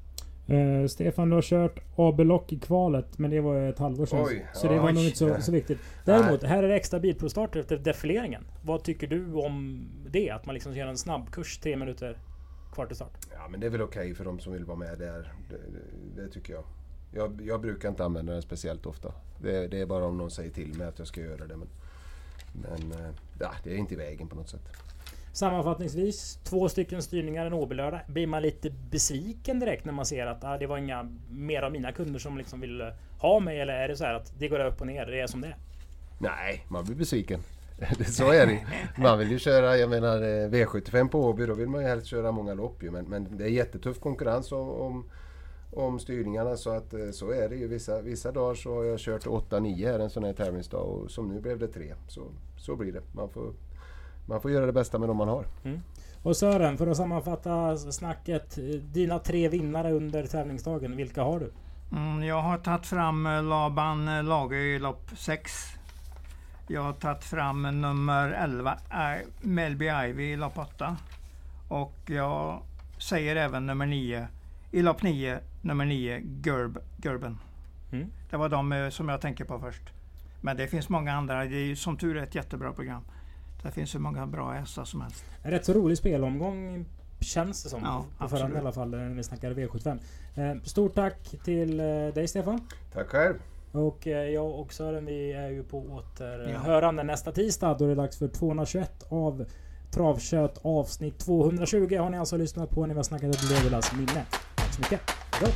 Uh, Stefan, du har kört AB-lock i kvalet, men det var ett halvår sedan. Oj, så det var nog inte så, så viktigt. Däremot, här är det extra bilprovstart efter defileringen. Vad tycker du om det? Att man liksom gör en snabbkurs tre minuter kvar till start? Ja, men det är väl okej okay för de som vill vara med där. Det, det, det tycker jag. jag. jag. brukar inte använda den speciellt ofta. Det, det, är bara om någon säger till mig att jag ska göra det. Men, men eh, ja, det är inte i vägen på något sätt. Sammanfattningsvis, två stycken styrningar en OB-lördag. Blir man lite besviken direkt när man ser att ah, det var inga mer av mina kunder som liksom vill ha mig? Eller är det så att det går upp och ner, det är som det är? Nej, man blir besviken. så är det Man vill ju köra, jag menar eh, V75 på Åby, då vill man ju helst köra många lopp ju. Men, men det är jättetuff konkurrens om, om, om styrningarna så att eh, så är det ju. Vissa, vissa dagar så har jag kört 8-9 här en sån här tävlingsdag och som nu blev det 3. Så, så blir det. Man får man får göra det bästa med de man har. Mm. Och Sören, för att sammanfatta snacket. Dina tre vinnare under tävlingsdagen, vilka har du? Mm, jag har tagit fram eh, Laban Lager i lopp 6. Jag har tagit fram nummer 11, äh, Melby Ivy i lopp 8. Och jag säger även nummer 9, i lopp 9, nummer 9, Gerb, Gerben. Mm. Det var de som jag tänker på först. Men det finns många andra. Det är som tur är ett jättebra program. Det finns hur många bra hästar som helst. En rätt så rolig spelomgång känns det som. Ja, på förhand i alla fall när vi snackade V75. Eh, stort tack till eh, dig Stefan. Tack själv. Och eh, jag och Sören vi är ju på återhörande ja. nästa tisdag. Då är det dags för 221 av Travkött avsnitt 220 har ni alltså lyssnat på när vi har snackat ett Legolas minne. Tack så mycket. Bra.